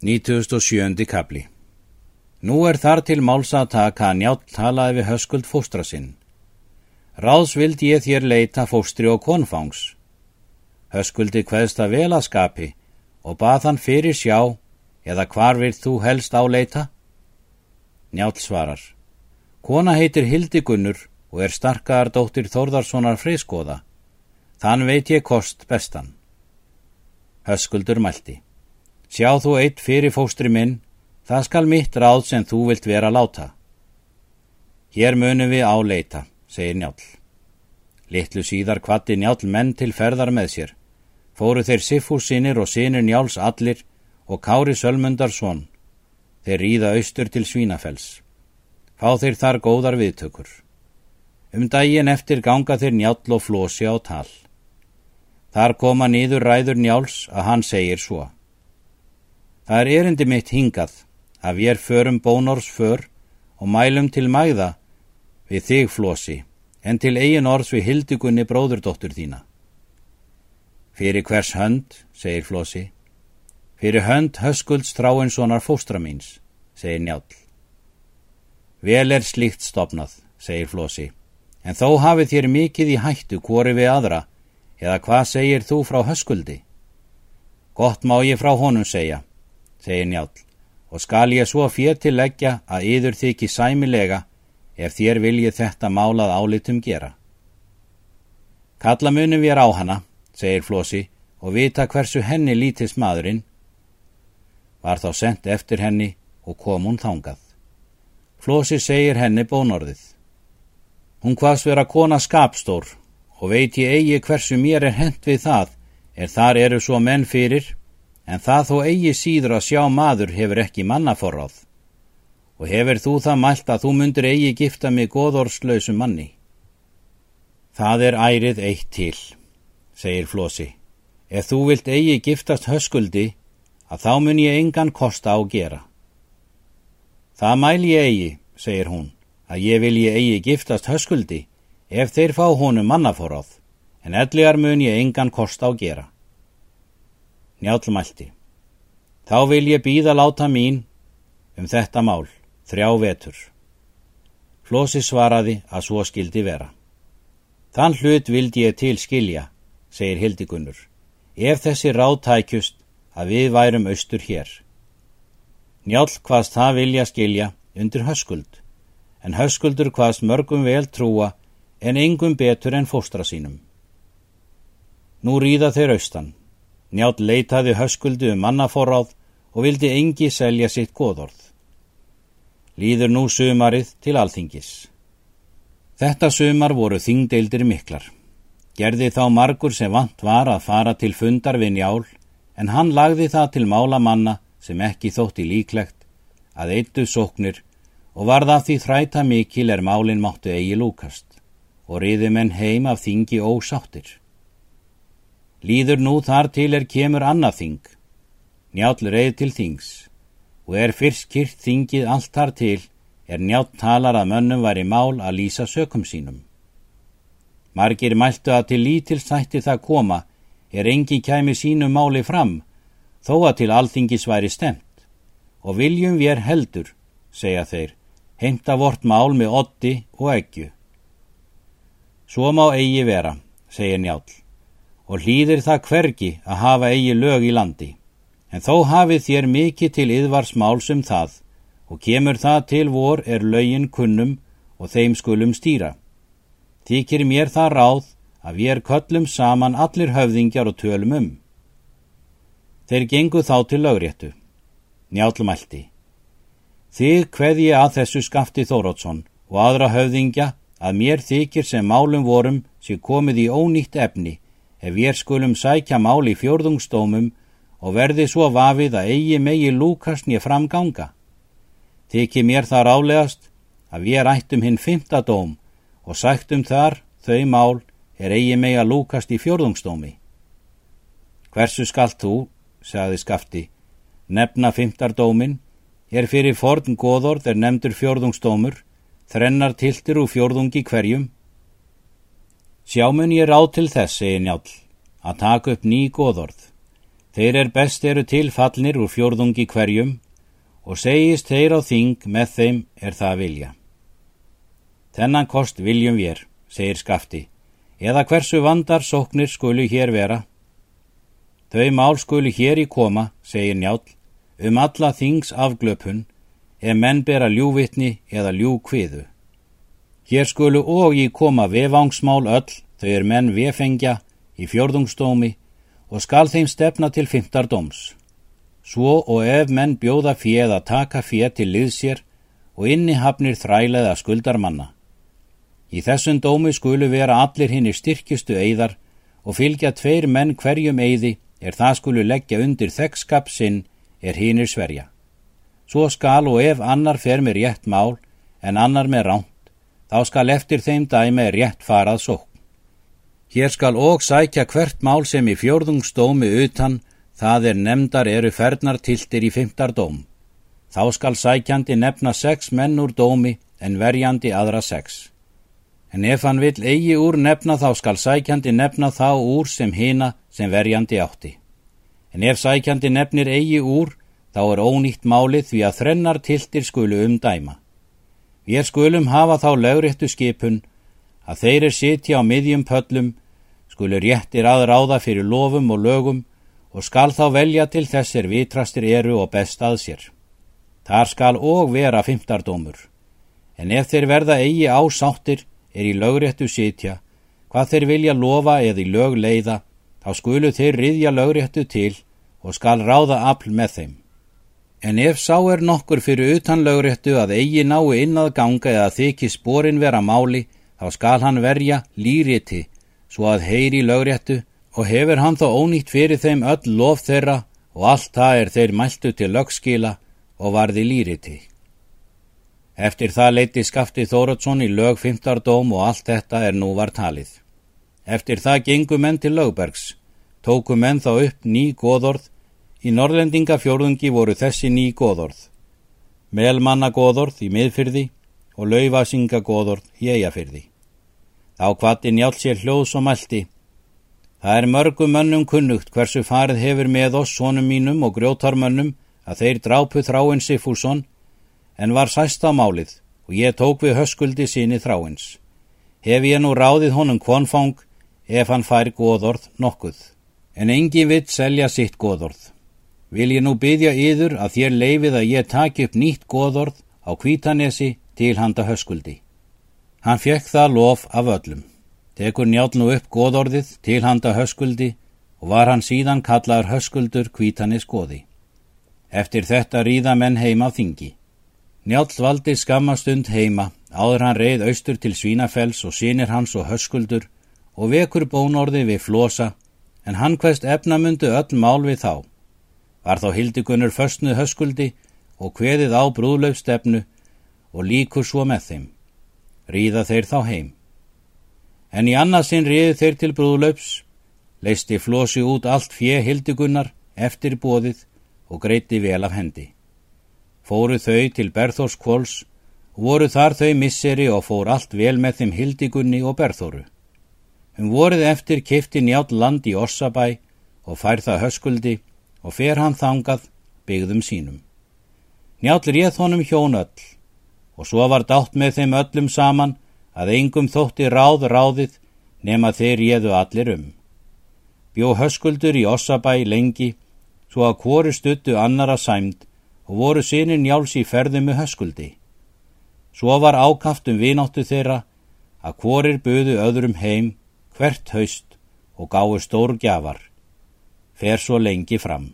97. kapli Nú er þar til máls að taka að njátt talaði við höskuld fóstra sinn. Ráðs vildi ég þér leita fóstri og konfangs. Höskuldi hveðst að vel að skapi og bað hann fyrir sjá eða hvar vilt þú helst áleita? Njátt svarar. Kona heitir Hildigunnur og er starkaðar dóttir Þórðarssonar freyskoða. Þann veit ég kost bestan. Höskuldur mælti. Sjá þú eitt fyrir fóstri minn, það skal mitt ráð sem þú vilt vera láta. Hér munum við áleita, segir njál. Littlu síðar kvatti njál menn til ferðar með sér. Fóru þeir Siffúsinir og sinir njáls allir og Kári Sölmundarsson. Þeir ríða austur til Svínafells. Fá þeir þar góðar viðtökur. Um daginn eftir ganga þeir njál og flósi á tal. Þar koma nýður ræður njáls að hann segir svo. Það er erindi mitt hingað að við er förum bónors för og mælum til mæða við þig flosi en til eigin orðs við hildugunni bróðurdóttur þína. Fyrir hvers hönd, segir flosi. Fyrir hönd höskulds tráinssonar fóstra míns, segir njál. Vel er slíkt stopnað, segir flosi, en þó hafið þér mikið í hættu hvori við aðra, eða hvað segir þú frá höskuldi? Gott má ég frá honum segja, segir njál, og skal ég svo fér til leggja að yður þykji sæmilega ef þér viljið þetta málað álitum gera. Kalla munum við á hana, segir Flósi, og vita hversu henni lítist maðurinn. Var þá sendt eftir henni og kom hún þangað. Flósi segir henni bónorðið. Hún hvaðs vera kona skapstór og veit ég eigi hversu mér er hent við það er þar eru svo menn fyrir en það þó eigi síður að sjá maður hefur ekki mannaforráð. Og hefur þú það mælt að þú myndir eigi gifta mig góðorslausu manni? Það er ærið eitt til, segir Flósi. Ef þú vilt eigi giftast höskuldi, að þá mun ég engan kosta á gera. Það mæl ég eigi, segir hún, að ég vil ég eigi giftast höskuldi, ef þeir fá honum mannaforráð, en ellegar mun ég engan kosta á gera. Njálmælti. Þá vil ég býða láta mín um þetta mál, þrjá vetur. Flósi svaraði að svo skildi vera. Þann hlut vildi ég til skilja, segir Hildigunnur, ef þessi ráð tækjust að við værum austur hér. Njálm hvaðst það vilja skilja undir höskuld, en höskuldur hvaðst mörgum vel trúa en engum betur en fóstra sínum. Nú ríða þeir austan. Njátt leitaði höskuldu um mannaforráð og vildi engi selja sitt góðorð. Líður nú sumarið til alþingis. Þetta sumar voru þingdeildir miklar. Gerði þá margur sem vant var að fara til fundar við njál, en hann lagði það til málamanna sem ekki þótti líklegt að eittu sóknir og varða því þræta mikil er málin máttu eigi lúkast og riði menn heim af þingi ósáttir. Líður nú þar til er kemur annað þing. Njáll reið til þings og er fyrst kyrt þingið allt þar til er njátt talar að mönnum væri mál að lýsa sökum sínum. Margir mæltu að til lítilsætti það koma er engi kæmi sínu máli fram þó að til alþingis væri stemt og viljum við er heldur, segja þeir, heimta vort mál með otti og eggju. Svo má eigi vera, segir njál og hlýðir það hvergi að hafa eigi lög í landi. En þó hafið þér mikið til yðvars máls um það og kemur það til vor er lögin kunnum og þeim skulum stýra. Þykir mér það ráð að við er köllum saman allir höfðingjar og tölum um. Þeir gengu þá til lögréttu. Njálmælti. Þig hveð ég að þessu skafti Þórótsson og aðra höfðingja að mér þykir sem málum vorum sé komið í ónýtt efni ef við skulum sækja mál í fjórðungstómum og verði svo vafið að eigi megi lúkast nýja framganga. Þykir mér það rálegast að við rættum hinn fymta dóm og sættum þar þau mál er eigi megi að lúkast í fjórðungstómi. Hversu skalt þú, sagði skafti, nefna fymtardómin, er fyrir forn góðord er nefndur fjórðungstómur, þrennar tiltir úr fjórðungi hverjum, Sjámun ég ráð til þess, segi njál, að taka upp ný góðorð. Þeir er best eru tilfallnir úr fjórðungi hverjum og segist þeir á þing með þeim er það vilja. Þennan kost viljum við, segir skafti, eða hversu vandar sóknir skulu hér vera. Þau mál skulu hér í koma, segir njál, um alla þings afglöpun, ef menn bera ljúvitni eða ljúkviðu. Hér skulu og í koma vefangsmál öll, þau er menn vefengja í fjörðungstómi og skal þeim stefna til fymtardóms. Svo og ef menn bjóða fjöð að taka fjöð til liðsér og innihafnir þræleða skuldarmanna. Í þessum dómi skulu vera allir hinn í styrkistu eigðar og fylgja tveir menn hverjum eigði er það skulu leggja undir þekkskap sinn er hinnir sverja. Svo skal og ef annar fer með rétt mál en annar með ránt, þá skal eftir þeim dæmi rétt farað sók. Hér skal og sækja hvert mál sem í fjörðungsdómi utan, það er nefndar eru fernartiltir í fymtardóm. Þá skal sækjandi nefna sex menn úr dómi en verjandi aðra sex. En ef hann vill eigi úr nefna þá skal sækjandi nefna þá úr sem hina sem verjandi átti. En ef sækjandi nefnir eigi úr, þá er ónýtt málið því að þrennar tiltir skulu um dæma. Við skulum hafa þá lögréttu skipun að þeir er sitja á miðjum pöllum, skulu réttir aðráða fyrir lofum og lögum og skal þá velja til þessir vitrastir eru og best að sér. Þar skal og vera fymtardómur, en ef þeir verða eigi ásáttir er í lögréttu sitja, hvað þeir vilja lofa eða í lög leiða, þá skulu þeir riðja lögréttu til og skal ráða afl með þeim. En ef sá er nokkur fyrir utan lögréttu að eigi nái inn að ganga eða þykji spórin vera máli, þá skal hann verja lýriti, svo að heyri lögréttu og hefur hann þó ónýtt fyrir þeim öll lof þeirra og allt það er þeir mæltu til lögskila og varði lýriti. Eftir það leiti skafti Þóratsson í lög 15. dóm og allt þetta er nú var talið. Eftir það gengu menn til lögbergs, tóku menn þá upp ný góðorð, í norrlendinga fjórðungi voru þessi ný góðorð. Melmanna góðorð í miðfyrði og laufasinga góðorð í eigafyrði. Þá kvatti njál sér hljóðs og mælti. Það er mörgum mönnum kunnugt hversu farið hefur með oss sonum mínum og grjótarmönnum að þeir drápu þráinn Sifússon en var sæst á málið og ég tók við höskuldi síni þráins. Hef ég nú ráðið honum kvonfang ef hann fær góðorð nokkuð, en engi vitt selja sitt góðorð. Vil ég nú byggja yður að þér leifið að ég taki upp nýtt góðorð á kvítanesi til handa höskuldi. Hann fekk það lof af öllum. Tekur njáln nú upp góðorðið til handa höskuldi og var hann síðan kallaður höskuldur kvítanis góði. Eftir þetta ríða menn heima á þingi. Njáln valdi skammastund heima, áður hann reið austur til Svínafells og sínir hans og höskuldur og vekur bónorði við flosa, en hann hverst efnamundu öll mál við þá. Var þá hildikunur föstnuð höskuldi og hveðið á brúðlaufstefnu og líkur svo með þeim. Ríða þeir þá heim. En í annarsinn riði þeir til brúðlaups, leisti flosi út allt fjö hildigunnar eftir bóðið og greiti vel af hendi. Fóru þau til Berþórs kvóls og voru þar þau misseri og fór allt vel með þeim hildigunni og Berþóru. Um voruð eftir kifti njátt land í Ossabæ og fær það höskuldi og fer hann þangað byggðum sínum. Njátt réð honum hjón öll og svo var dátt með þeim öllum saman að engum þótti ráð ráðið nema þeir réðu allir um. Bjó höskuldur í Ossabæ lengi svo að hvori stuttu annara sæmd og voru sinni njáls í ferðu með höskuldi. Svo var ákaft um vináttu þeirra að hvorir buðu öðrum heim hvert haust og gáu stór gjafar. Fer svo lengi fram.